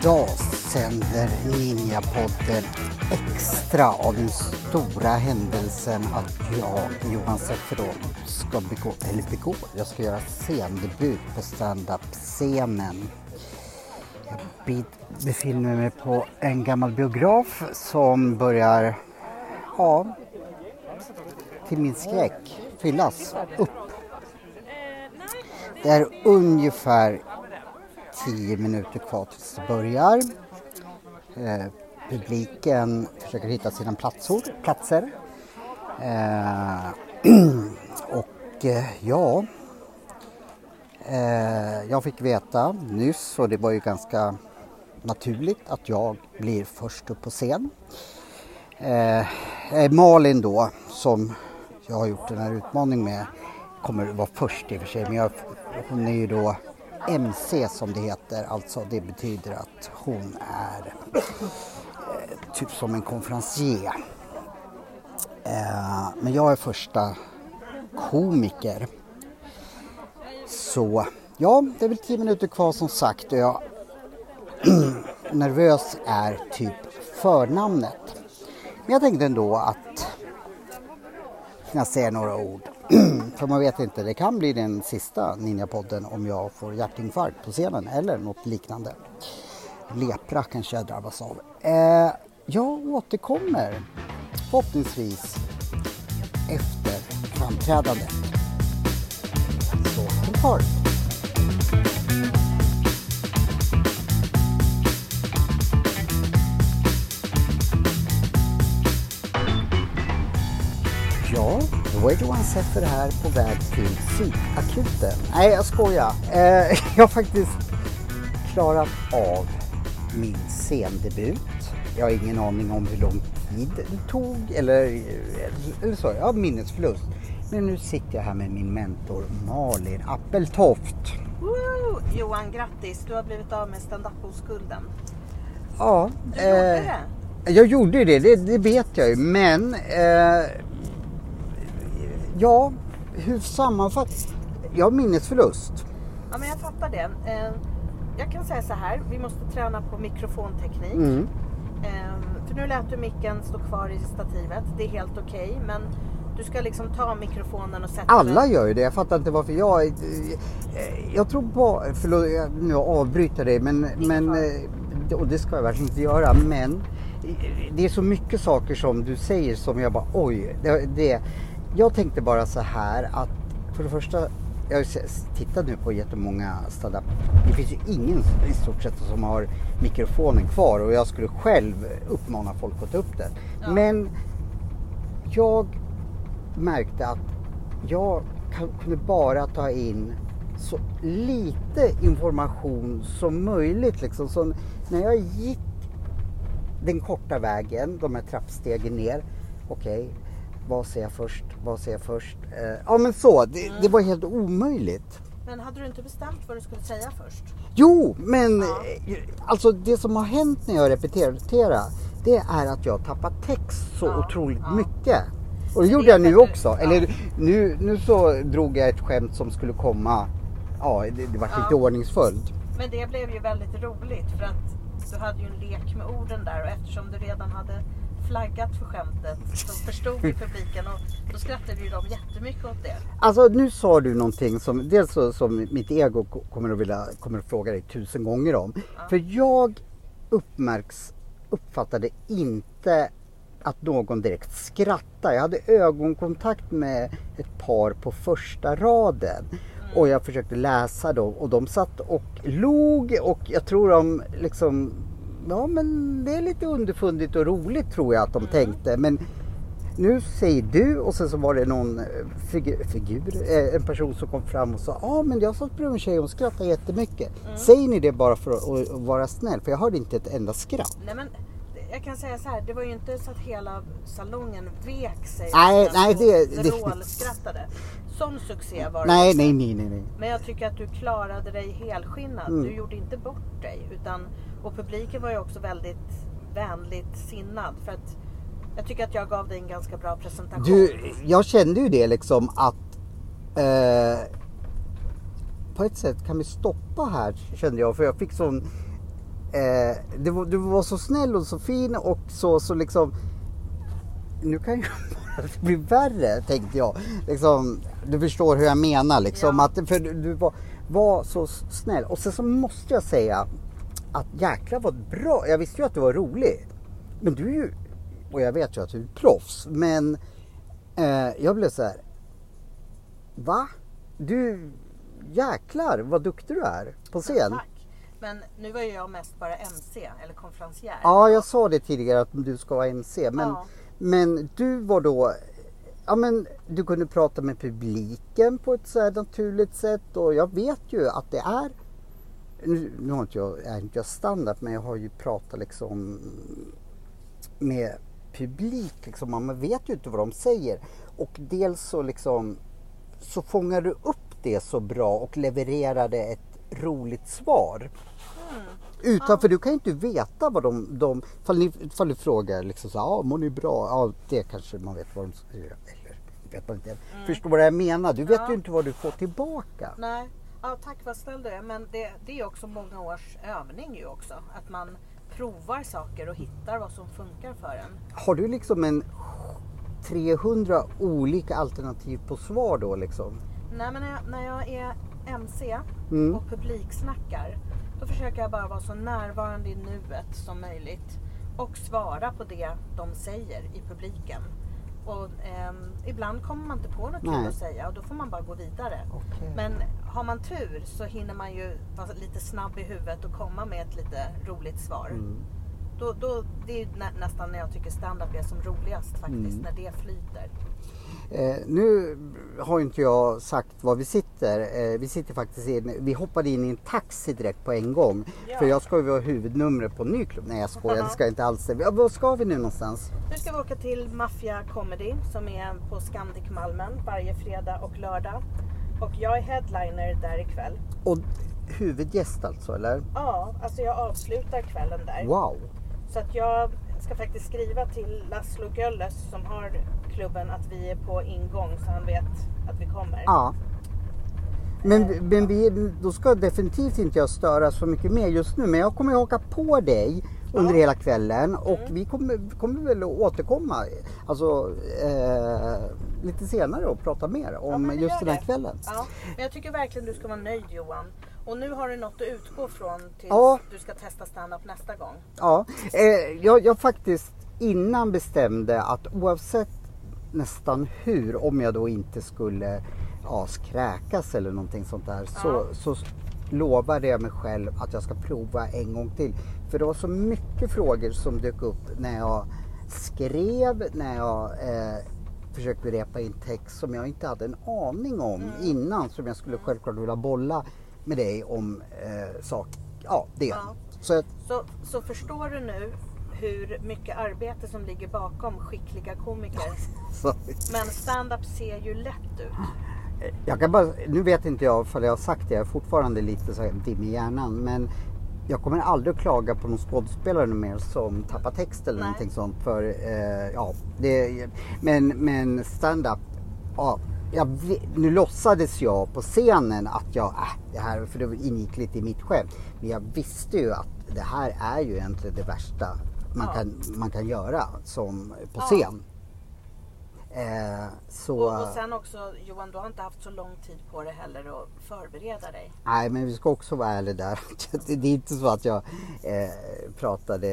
Idag sänder Ninjapodden extra av den stora händelsen att jag, Johan Sefferon, ska begå, eller begå, jag ska göra scendebut på standup-scenen. Jag befinner mig på en gammal biograf som börjar, ja, till min skräck, fyllas upp. Det är ungefär 10 minuter kvar tills det börjar. Eh, publiken försöker hitta sina platsor, platser. Eh, och Eh, ja, eh, jag fick veta nyss och det var ju ganska naturligt att jag blir först upp på scen. Eh, Malin då, som jag har gjort den här utmaningen med, kommer vara först i och för sig. Men jag, hon är ju då MC som det heter, alltså det betyder att hon är typ som en konferencier. Men jag är första komiker. Så ja, det är väl tio minuter kvar som sagt och jag nervös är typ förnamnet. Men jag tänkte ändå att jag säger några ord. För man vet inte, det kan bli den sista Ninjapodden om jag får hjärtinfarkt på scenen eller något liknande. Lepra kanske jag drabbas av. Eh, jag återkommer förhoppningsvis framträdandet. Så håll. Ja, då är Johan Seffer här på väg till psykakuten. Nej, jag skojar. Eh, jag har faktiskt klarat av min scendebut. Jag har ingen aning om hur lång tid det tog eller, eller så. Jag har minnesförlust. Men nu sitter jag här med min mentor Malin Appeltoft. Woo! Johan, grattis! Du har blivit av med standup-oskulden. Ja, Du gjorde eh, det. jag gjorde det, det, det vet jag ju. Men eh, ja, hur sammanfattar... Jag har minnesförlust. Ja, men jag fattar det. Eh, Jag kan säga så här, vi måste träna på mikrofonteknik. Mm. Eh, För nu lät du micken stå kvar i stativet. Det är helt okej, men du ska liksom ta mikrofonen och sätta Alla gör ju det. Jag fattar inte varför jag... eh, Jag tror på... Förlåt, jag nu avbryter dig, men... men eh, och det ska jag verkligen inte göra, men... eh, Det är så mycket saker som du säger som jag bara oj. Det, det, jag tänkte bara så här att för det första jag har tittat nu på jättemånga stand-up. Det finns ju ingen i stort sett som har mikrofonen kvar och jag skulle själv uppmana folk att ta upp den. Ja. Men jag märkte att jag kunde bara ta in så lite information som möjligt. Liksom. Så när jag gick den korta vägen, de här trappstegen ner. Okej, vad ser jag först? Vad ser jag först? Eh, ja men så, det, det var helt omöjligt. Men hade du inte bestämt vad du skulle säga först? Jo, men Ja. eh, alltså det som har hänt när jag repeterar, det är att jag tappat text så Ja, otroligt ja. mycket. Och det gjorde det jag nu också. ja. Eller nu, nu så drog jag ett skämt som skulle komma, ja det, det var Ja. lite ordningsfullt. Men det blev ju väldigt roligt för att du hade ju en lek med orden där och eftersom du redan hade flaggat för skämtet så förstod ju publiken och då skrattade ju de jättemycket åt det. Alltså nu sa du någonting som dels så, som mitt ego ko- kommer att vilja kommer att fråga dig tusen gånger om. För jag uppmärks, uppfattade inte att någon direkt skrattade. Jag hade ögonkontakt med ett par på första raden. Och jag försökte läsa dem och de satt och log och jag tror de liksom Ja men det är lite underfundigt och roligt tror jag att de tänkte. Men nu säger du och sen så var det någon eh, figur, figur eh, en person som kom fram och sa ja ah, men jag satt bredvid en tjej och hon skrattade jättemycket. Säger ni det bara för att, att vara snäll? För jag hörde inte ett enda skratt. Nej men jag kan säga så här, det var ju inte så att hela salongen vek sig Nej, nej, det- vrålskrattade. Sån succé var det Nej, nej, nej, nej, nej. Men jag tycker att du klarade dig helskinnad. Mm. Du gjorde inte bort dig. Utan, och publiken var ju också väldigt vänligt sinnad. För att jag tycker att jag gav dig en ganska bra presentation. Du, jag kände ju det liksom att eh, på ett sätt kan vi stoppa här kände jag för jag fick sån eh, det var, du var så snäll och så fin och så, så liksom nu kan ju bara bli värre tänkte jag. Liksom, du förstår hur jag menar liksom. Ja. Att, för du, du var, var så snäll. Och sen så måste jag säga att jäklar vad bra. Jag visste ju att du var rolig. Men du är ju, och jag vet ju att du är proffs. Men eh, jag blev så här. Va? Du, jäklar vad duktig du är på scen. Tack. Men nu var ju jag mest bara MC eller konferencier. Ja, jag sa det tidigare att du ska vara MC. Men, Ja. men du var då... Ja, men du kunde prata med publiken på ett så naturligt sätt och jag vet ju att det är... Nu, nu har inte jag, är inte jag standard men jag har ju pratat liksom med publik liksom. Man vet ju inte vad de säger. Och dels så liksom så fångar du upp det så bra och levererade ett roligt svar. Utan för du kan ju inte veta vad de, de fall, ni, fall du frågar liksom så här, ja mår ni bra? Ja det kanske man vet vad de säger. Eller vet man inte. Förstår vad jag menar? Du vet ju inte vad du får tillbaka. Nej, ja, tack vad snäll du är. Men det, det är också många års övning ju också. Att man provar saker och hittar vad som funkar för en. Har du liksom en 300 olika alternativ på svar då liksom? Nej men när jag, när jag är MC Mm. och publiksnackar då försöker jag bara vara så närvarande i nuet som möjligt och svara på det de säger i publiken. Och ehm, ibland kommer man inte på något kul att säga och då får man bara gå vidare. Okej. Men har man tur så hinner man ju vara lite snabb i huvudet och komma med ett lite roligt svar. Mm. Då, då, det är nä, nästan när jag tycker stand-up är som roligast faktiskt, Mm. när det flyter. Eh, nu har inte jag sagt var vi sitter. Eh, vi sitter faktiskt in, vi hoppade in i en taxi direkt på en gång. Ja. För jag ska ju vara huvudnumret på en ny klubb. Nej jag skojar, det ska jag inte alls. Ja, Var ska vi nu någonstans? Nu ska vi åka till Mafia Comedy som är på Scandic Malmen varje fredag och lördag. Och jag är headliner där ikväll. Och huvudgäst alltså eller? Ja, alltså jag avslutar kvällen där. Wow! Så att jag ska faktiskt skriva till Laszlo Gölles som har klubben att vi är på ingång så han vet att vi kommer. Ja. Men, men vi, då ska definitivt inte jag störa så mycket mer just nu. Men jag kommer att haka på dig under Ja. hela kvällen och Mm. vi kommer, kommer väl att återkomma alltså, eh, lite senare och prata mer Ja, om vi just den här det. kvällen. Ja, men jag tycker verkligen du ska vara nöjd Johan. Och nu har du något att utgå från tills Ja. du ska testa stand-up nästa gång. Ja, eh, jag, jag faktiskt innan bestämde att oavsett nästan hur, om jag då inte skulle ja, skräkas eller någonting sånt där, så, så lovade jag mig själv att jag ska prova en gång till. För det var så mycket frågor som dök upp när jag skrev, när jag eh, försökte repa in text som jag inte hade en aning om innan, som jag skulle självklart vilja bolla med dig om eh, sak, ja, det. Ja. Så jag, Så, så förstår du nu hur mycket arbete som ligger bakom skickliga komiker. Men stand-up ser ju lätt ut. Jag kan bara, nu vet inte jag för jag har sagt det, jag är fortfarande lite så här dim i hjärnan. Men jag kommer aldrig att klaga på någon skådespelare mer som tappar text eller Nej. någonting sånt. För, eh, ja, det, men, men stand-up, ja, jag, nu låtsades jag på scenen att jag, äh, det här, för det ingick lite i mitt skämt. Men jag visste ju att det här är ju egentligen det värsta man, Ja. kan, man kan göra som, på Ja. scen. Eh, så, Och, och sen också Johan, du har inte haft så lång tid på dig heller att förbereda dig. Nej, men vi ska också vara ärliga där. Det det är inte så att jag eh, pratade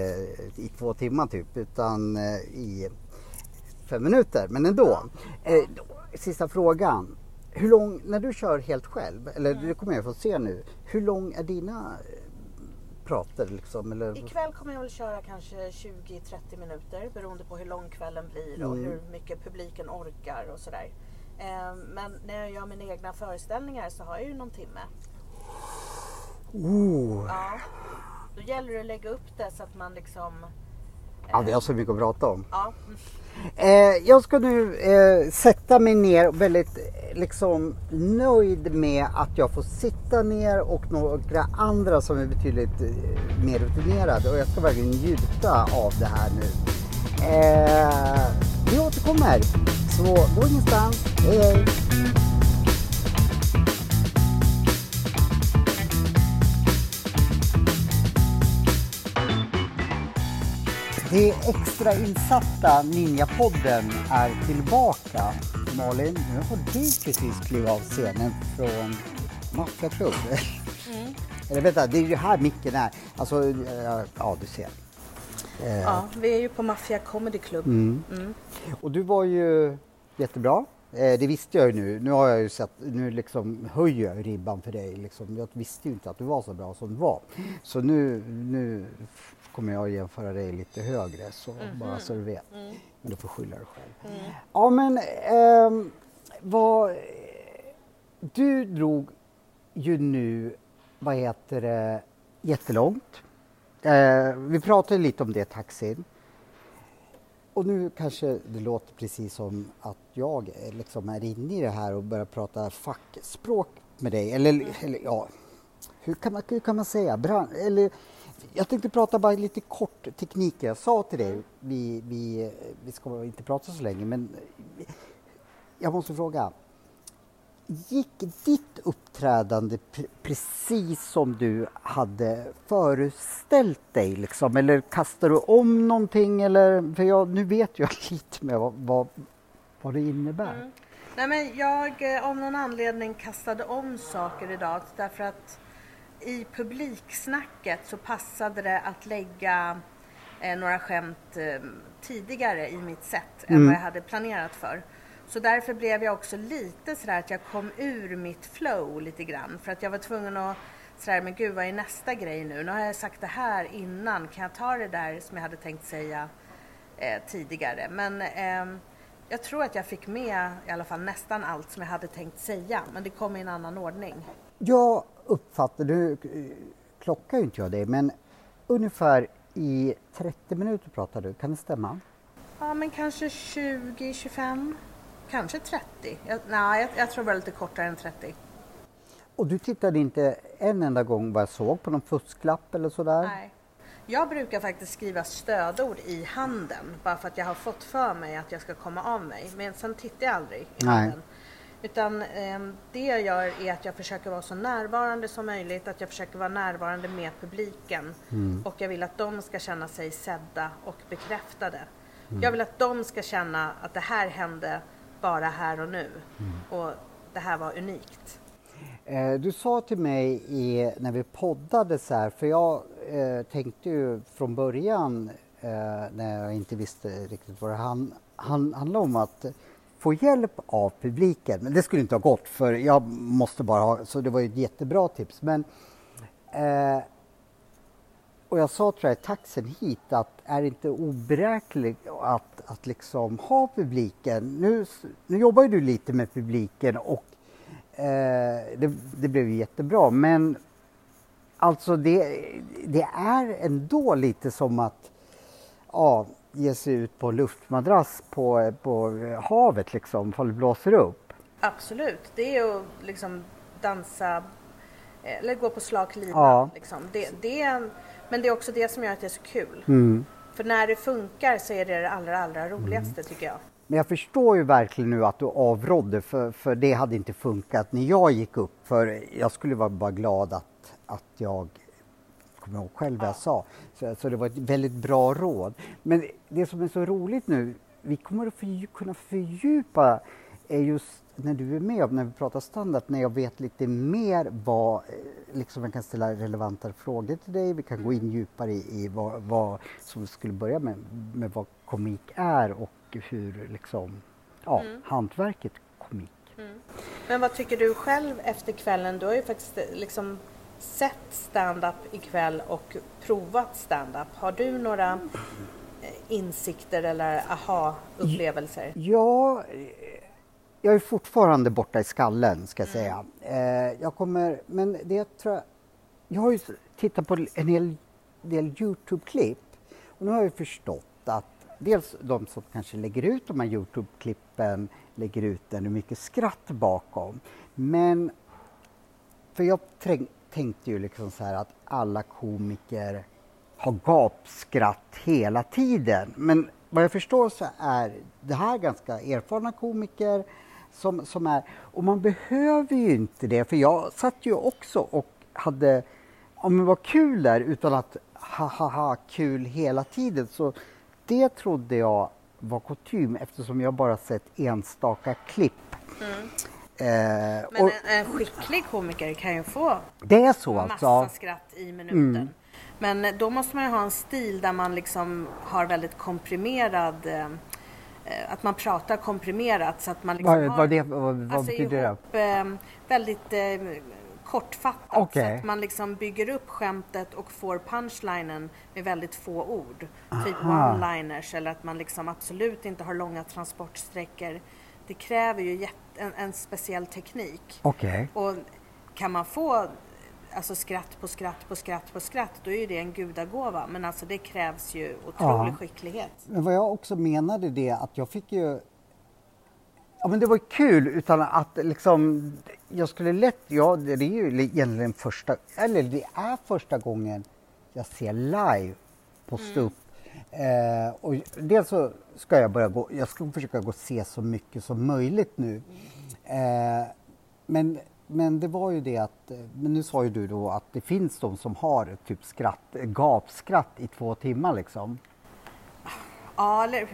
i två timmar typ, utan eh, i fem minuter. Men ändå. Eh, då, sista frågan. Hur lång, när du kör helt själv, eller det kommer jag få se nu. Hur lång är dina prater liksom? Eller? Ikväll kommer jag väl köra kanske 20-30 minuter beroende på hur lång kvällen blir och Mm. hur mycket publiken orkar och sådär. Eh, Men när jag gör mina egna föreställningar så har jag ju någon timme. Oh, Ja. Då gäller det att lägga upp det så att man liksom Ja, vi har så mycket att prata om. Ja. Eh, jag ska nu eh, sätta mig ner väldigt eh, liksom nöjd med att jag får sitta ner och några andra som är betydligt eh, mer rutinerade och jag ska verkligen njuta av det här nu. Eh, vi återkommer, så gå ingenstans. Hej hej! Det extrainsatta Ninjapodden är tillbaka. Malin, nu har du precis klivit av scenen från Maffiaklubb. Mm. Eller vänta, det är ju här micken är. Alltså, eh, ja du ser. Eh. Ja, vi är ju på Mafia Comedy Club. Mm. Mm. Och du var ju jättebra. Eh, det visste jag ju nu. Nu har jag ju sett, nu liksom höjer jag ribban för dig. Liksom. Jag visste ju inte att du var så bra som du var. Så nu, nu kommer jag att jämföra dig lite högre, så mm. bara så du vet. Mm. Men du får skylla dig själv. Mm. Ja men, eh, vad... Du drog ju nu, vad heter det, jättelångt. Eh, vi pratade lite om det, taxin. Och nu kanske det låter precis som att jag liksom är inne i det här och börjar prata fackspråk med dig. Eller, eller ja, hur kan man, hur kan man säga? Brand, eller jag tänkte prata bara lite kort teknik. Jag sa till dig, vi, vi, vi ska inte prata så länge, men jag måste fråga. Gick ditt uppträdande precis som du hade föreställt dig? Liksom? Eller kastade du om någonting? Eller, för jag, nu vet jag lite med vad, vad, vad det innebär. Mm. Nej, men jag eh, av någon anledning kastade om saker idag därför att i publiksnacket så passade det att lägga eh, några skämt eh, tidigare i mitt set mm. än vad jag hade planerat för. Så därför blev jag också lite sådär att jag kom ur mitt flow lite grann för att jag var tvungen att sådär, men gud vad är nästa grej nu? Nu har jag sagt det här innan, kan jag ta det där som jag hade tänkt säga eh, tidigare? Men eh, jag tror att jag fick med i alla fall nästan allt som jag hade tänkt säga, men det kom i en annan ordning. Jag uppfattar, nu klockar ju inte jag dig, men ungefär i 30 minuter pratar du, kan det stämma? Ja, men kanske 20, 25, kanske 30. Jag, nej, jag, jag tror det var lite kortare än 30. Och du tittade inte en enda gång vad jag såg på någon fusklapp eller sådär? Nej. Jag brukar faktiskt skriva stödord i handen bara för att jag har fått för mig att jag ska komma av mig. Men sen tittar jag aldrig i Nej. handen. Utan eh, det jag gör är att jag försöker vara så närvarande som möjligt, att jag försöker vara närvarande med publiken. Mm. Och jag vill att de ska känna sig sedda och bekräftade. Mm. Jag vill att de ska känna att det här hände bara här och nu. Mm. Och det här var unikt. Eh, du sa till mig i, när vi poddade så här, för jag eh, tänkte ju från början eh, när jag inte visste riktigt vad det han, han, handlade om att få hjälp av publiken. Men det skulle inte ha gått för jag måste bara ha, så det var ju ett jättebra tips. Men, eh, och jag sa tror jag i taxen hit att är det inte oberäkneligt att, att liksom ha publiken. Nu, nu jobbar ju du lite med publiken och eh, det, det blev jättebra men alltså det, det är ändå lite som att ja, ge sig ut på luftmadrass på, på havet liksom, ifall det blåser upp. Absolut, det är att liksom dansa eller gå på slak lina. Ja. Liksom. Det, det är, men det är också det som gör att det är så kul. Mm. För när det funkar så är det det allra, allra roligaste mm. tycker jag. Men jag förstår ju verkligen nu att du avrådde för, för det hade inte funkat när jag gick upp. För jag skulle vara bara glad att, att jag kommer ihåg själv vad jag sa. Så, så, det var ett väldigt bra råd. Men det som är så roligt nu, vi kommer att fördjupa, kunna fördjupa är just när du är med, när vi pratar standard, när jag vet lite mer vad, liksom jag kan ställa relevanta frågor till dig, vi kan gå in djupare i, i vad, vad som vi skulle börja med, med vad komik är och hur liksom, ja, mm. hantverket komik. Mm. Men vad tycker du själv efter kvällen? Du har ju faktiskt liksom sett stand-up ikväll och provat stand-up. Har du några eh, insikter eller aha-upplevelser? Ja, jag är fortfarande borta i skallen ska jag säga. Mm. Jag kommer, men det tror jag, jag har ju tittat på en hel del Youtube-klipp och nu har jag förstått dels de som kanske lägger ut de här Youtube-klippen, lägger ut den, hur mycket skratt bakom. Men, för jag träng, tänkte ju liksom så här att alla komiker har gapskratt hela tiden. Men vad jag förstår så är det här ganska erfarna komiker som, som är, och man behöver ju inte det, för jag satt ju också och hade, om det var kul där utan att ha ha ha kul hela tiden, så det trodde jag var kutym eftersom jag bara sett enstaka klipp. Mm. Eh, Men och en, en skicklig komiker kan ju få det är så massa alltså? skratt i minuten. Mm. Men då måste man ju ha en stil där man liksom har väldigt komprimerad eh, eh, att man pratar komprimerat så att man liksom Vad, har vad, det, vad, vad alltså betyder ihop, eh, väldigt eh, kortfattat Okej. så att man liksom bygger upp skämtet och får punchlinen med väldigt få ord. Typ one-liners eller att man liksom absolut inte har långa transportsträckor. Det kräver ju en, en speciell teknik. det? Okej. Och kan man få alltså skratt på skratt på skratt på skratt, då är ju det en gudagåva. Men alltså det krävs ju otrolig Ja. skicklighet. Men vad jag också menade det att jag fick ju Ja men det var kul utan att liksom jag skulle lätt, ja det är ju egentligen första, eller det är första gången jag ser live på ståupp. Eh, och dels så ska jag börja gå, jag ska försöka gå och se så mycket som möjligt nu. Eh, men, men det var ju det att, eh, men nu sa ju du då att det finns de som har typ skratt, gapskratt i två timmar liksom. Ja, eller,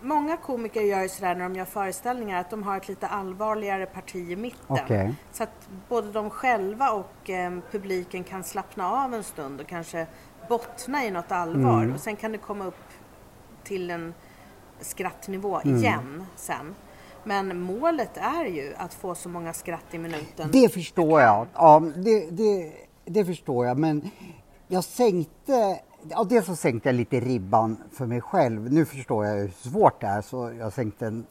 många komiker gör ju sådär när de gör föreställningar att de har ett lite allvarligare parti i mitten. Okej. Så att både de själva och eh, publiken kan slappna av en stund och kanske bottna i något allvar. Mm. Och sen kan det komma upp till en skrattnivå Mm. igen sen. Men målet är ju att få så många skratt i minuten. Det förstår jag. Ja, det, det, det förstår jag. Men jag sänkte... Ja, dels så sänkte jag lite ribban för mig själv. Nu förstår jag hur svårt det är så jag sänkte den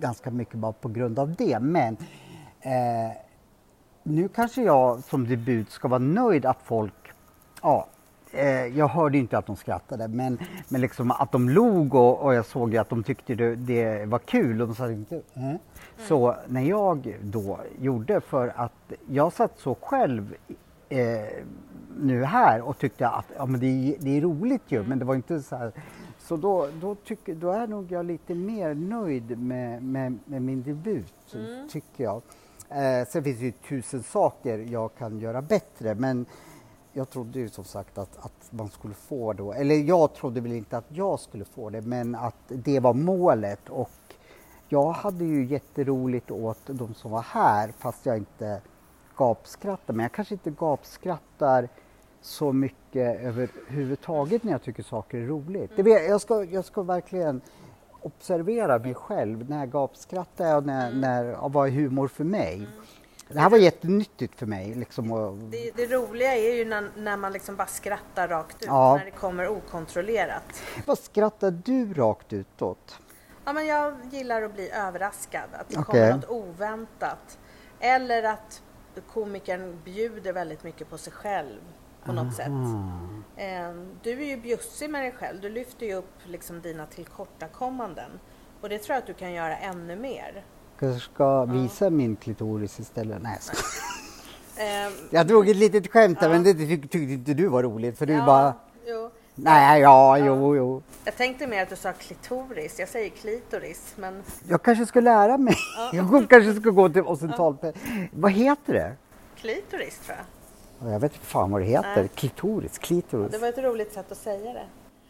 ganska mycket bara på grund av det. Men eh, nu kanske jag som debut ska vara nöjd att folk... Ja, jag hörde inte att de skrattade men, men liksom att de log och, och jag såg att de tyckte det, det var kul. Och de sa inte, eh. Så när jag då gjorde för att jag satt så själv eh, nu här och tyckte att ja, men det, är- det är roligt ju men det var inte så här. Så då, då, tycker, då är nog jag lite mer nöjd med, med, med min debut, tycker jag. Eh, sen finns det ju tusen saker jag kan göra bättre men jag trodde ju som sagt att, att man skulle få då, eller jag trodde väl inte att jag skulle få det men att det var målet och jag hade ju jätteroligt åt de som var här fast jag inte gapskrattar. Men jag kanske inte gapskrattar så mycket överhuvudtaget när jag tycker saker är roligt. Det Jag, jag, ska, jag ska verkligen observera mig själv. När gapskrattar jag och när, när, vad är humor för mig? Det här var jättenyttigt för mig. Liksom, Det, det roliga är ju när, när man liksom bara skrattar rakt ut, Ja. när det kommer okontrollerat. vad skrattar du rakt utåt? Ja, men jag gillar att bli överraskad, att det Okej. kommer något oväntat. Eller att komikern bjuder väldigt mycket på sig själv på något sätt. Eh, Du är ju bjussig med dig själv, du lyfter ju upp liksom dina tillkortakommanden. Och det tror jag att du kan göra ännu mer. Kanske ska visa min klitoris istället? Nej, jag skojar. Eh, Jag drog ett litet skämt där, men det tyck- tyckte inte du var roligt för du ja, bara jo. Nej, ja, jo, jo. Jag tänkte mer att du sa klitoris, jag säger klitoris, men Jag kanske ska lära mig. Jag kanske ska gå till occidental... Vad heter det? klitoris tror jag. Ja, Jag vet inte fan vad det heter. Klitoris, klitoris. Det var ett roligt sätt att säga det.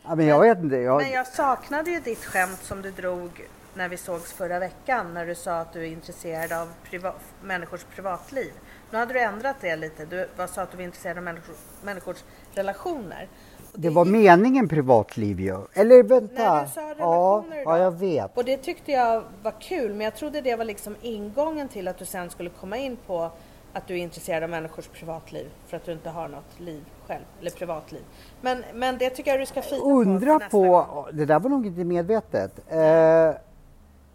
Ja, men jag vet inte. Jag... Men jag saknade ju ditt skämt som du drog när vi sågs förra veckan när du sa att du är intresserad av priva- människors privatliv. Nu hade du ändrat det lite. Du var- sa att du var intresserad av människor, människors relationer. Det var meningen privatliv ju. Eller vänta. Nej, du sa ja, ja, jag vet. Och det tyckte jag var kul, men jag trodde det var liksom ingången till att du sen skulle komma in på att du är intresserad av människors privatliv för att du inte har något liv själv, eller privatliv. Men, men det tycker jag du ska fika på Undra på, gång. det där var nog inte medvetet. Eh,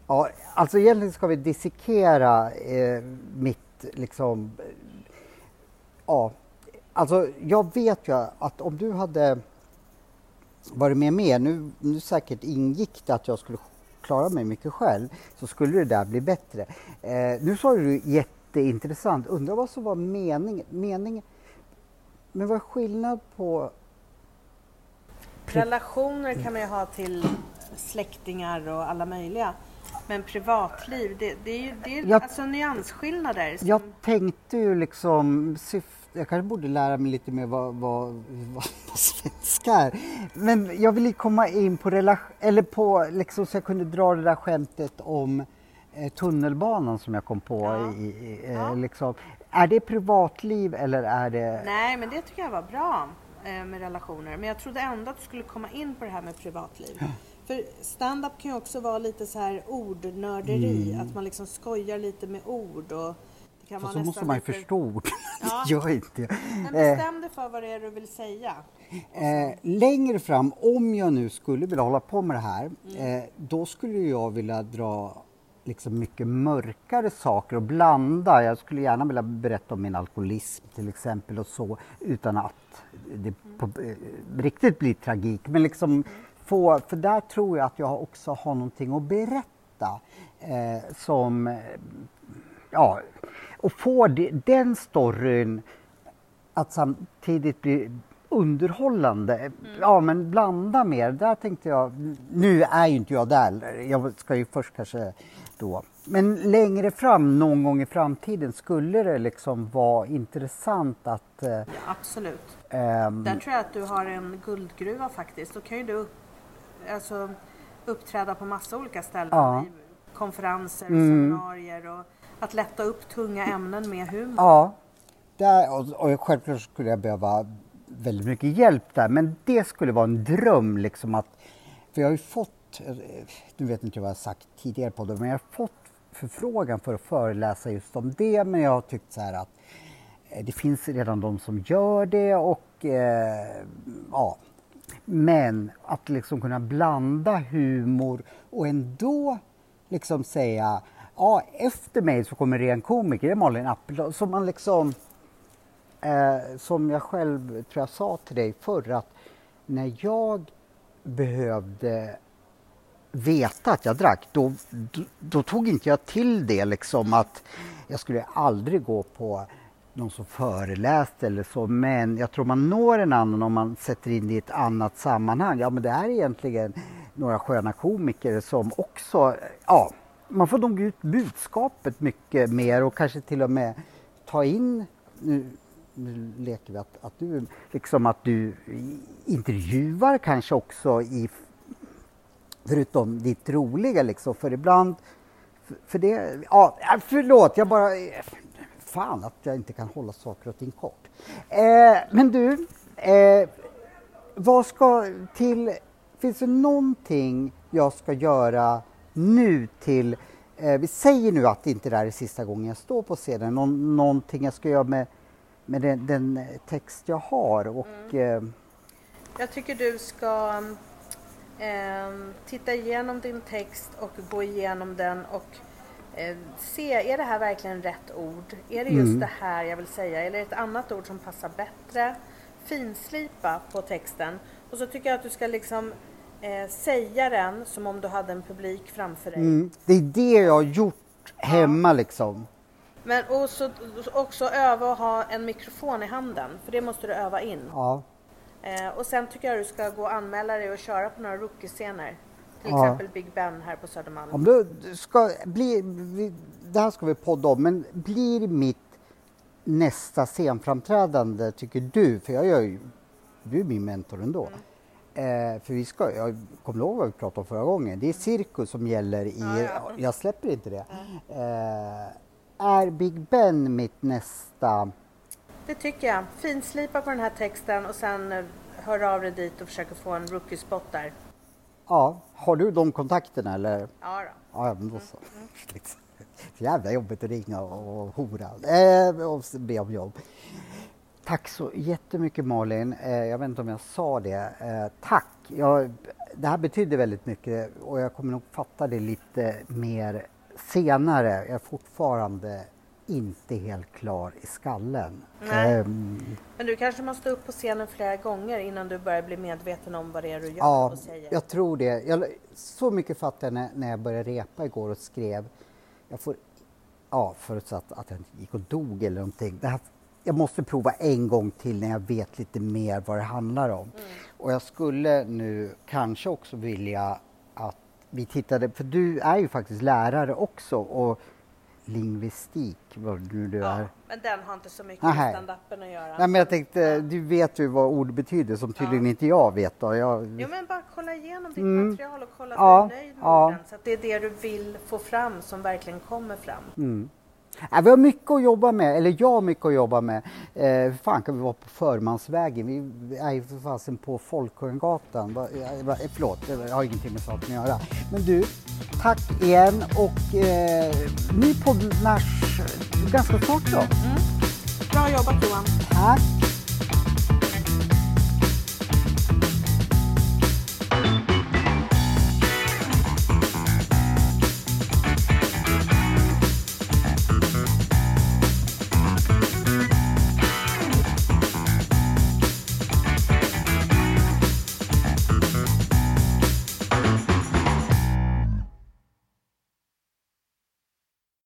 ja, alltså egentligen ska vi dissekera eh, mitt liksom, ja, alltså jag vet ju att om du hade varit med mer, nu, nu säkert ingick det att jag skulle klara mig mycket själv, så skulle det där bli bättre. Eh, nu sa du jätteintressant, undrar vad som var meningen, meningen men vad är skillnad på Relationer kan man ju ha till släktingar och alla möjliga. Men privatliv, det, det är ju det är Jag- alltså nyansskillnader. Som, Jag tänkte ju liksom jag kanske borde lära mig lite mer vad, vad, vad, vad svenska är. Men jag ville komma in på relation, eller på liksom så jag kunde dra det där skämtet om eh, tunnelbanan som jag kom på. Ja. I, i, eh, Ja. liksom. Är det privatliv eller är det... Nej, men det tycker jag var bra eh, med relationer. Men jag trodde ändå att du skulle komma in på det här med privatliv. För stand-up kan ju också vara lite så här ordnörderi, att man liksom skojar lite med ord. Och det kan Fast så måste man ju förstå ord. Ja. gör inte jag. Men Eh, bestäm dig för vad det är du vill säga. Eh, längre fram, om jag nu skulle vilja hålla på med det här, Mm. eh, då skulle jag vilja dra liksom mycket mörkare saker och blanda. Jag skulle gärna vilja berätta om min alkoholism till exempel och så utan att det på, eh, riktigt blir tragik. Men liksom få, för där tror jag att jag också har någonting att berätta eh, som ja, och få det, den storyn att samtidigt bli underhållande. Ja, men blanda mer. Där tänkte jag, nu är ju inte jag där. Jag ska ju först kanske då. Men längre fram, någon gång i framtiden, skulle det liksom vara intressant att eh, Ja, absolut. ehm, Där tror jag att du har en guldgruva faktiskt. Då kan ju du alltså, uppträda på massa olika ställen. Ja. Konferenser och Mm. seminarier. Och att lätta upp tunga ämnen med humor. Ja, där, och, och självklart skulle jag behöva väldigt mycket hjälp där. Men det skulle vara en dröm liksom att, för jag har ju fått, nu vet inte vad jag har sagt tidigare på det, men jag har fått förfrågan för att föreläsa just om det. Men jag har tyckt så här att eh, det finns redan de som gör det och eh, ja. Men att liksom kunna blanda humor och ändå liksom säga ja, efter mig så kommer det en komiker, det är Malin Appeldahl. Som man liksom, eh, som jag själv tror jag sa till dig förr, att när jag behövde veta att jag drack, då, då, då tog inte jag till det liksom att jag skulle aldrig gå på någon som föreläste eller så, men jag tror man når en annan om man sätter in det i ett annat sammanhang. Ja, men det är egentligen några sköna komiker som också, ja, man får nog ut budskapet mycket mer och kanske till och med ta in, nu, nu leker vi att, att du, liksom att du intervjuar kanske också i förutom ditt roliga liksom, för ibland, för, för det, ja, förlåt, jag bara, fan att jag inte kan hålla saker och ting kort. Eh, men du, eh, vad ska till, finns det någonting jag ska göra nu till, eh, vi säger nu att det inte det här är sista gången jag står på scenen, Någon, någonting jag ska göra med, med den, den text jag har och eh, Jag tycker du ska ehm, titta igenom din text och gå igenom den och eh, se, är det här verkligen rätt ord? Är det just Mm. det här jag vill säga? Eller är det ett annat ord som passar bättre? Finslipa på texten. Och så tycker jag att du ska liksom eh, säga den som om du hade en publik framför dig. mm, det är det jag har gjort hemma liksom. Men och så också öva att ha en mikrofon i handen, för det måste du öva in. Ja. Eh, och sen tycker jag du ska gå och anmäla dig och köra på några rookie-scener. Till Ja. exempel Big Ben här på Södermalm. Om du ska bli, det här ska vi podda om, men blir mitt nästa scenframträdande, tycker du, för jag gör ju, du är min mentor ändå. Eh, för vi ska, jag kommer ihåg vad vi pratade om förra gången, det är cirkus som gäller i, Ja, ja. jag släpper inte det. Eh, är Big Ben mitt nästa, Det tycker jag. Finslipa på den här texten och sen eh, hör av dig dit och försöker få en rookie-spot där. Ja, har du de kontakterna eller? Ja då. Ja, men då så. Liksom. Så jävla jobbigt att ringa och, och hora eh, och be om jobb. Tack så jättemycket Malin. Eh, jag vet inte om jag sa det. Eh, tack. Jag, det här betyder väldigt mycket och jag kommer nog fatta det lite mer senare. Jag är fortfarande inte helt klar i skallen. Ehm, Men du kanske måste upp på scenen flera gånger innan du börjar bli medveten om vad det är du gör Ja, och säger. jag tror det. Jag, så mycket fattade jag när, när jag började repa igår och skrev. Jag får, ja, förutsatt att jag inte gick och dog eller någonting. Det här, jag måste prova en gång till när jag vet lite mer vad det handlar om. Mm. Och jag skulle nu kanske också vilja att vi tittade, för du är ju faktiskt lärare också och lingvistik, vad nu är. Ja, men den har inte så mycket Nähä. med standupen att göra. Nej men jag tänkte, du vet ju vad ord betyder som tydligen Ja. inte jag vet då. Jag, Jo men bara kolla igenom ditt Mm. material och kolla Ja, att du är nöjd med ja. orden. Så att det är det du vill få fram som verkligen kommer fram. Mm. Ja, vi har mycket att jobba med, eller jag har mycket att jobba med. Eh, fan kan vi vara på Förmansvägen? Vi är ju för fasen på Folkungagatan. Eh, förlåt, det har ingenting med saken att göra. Men du, tack igen och eh, ny podd ganska snart då. Bra jobbat Johan! Tack!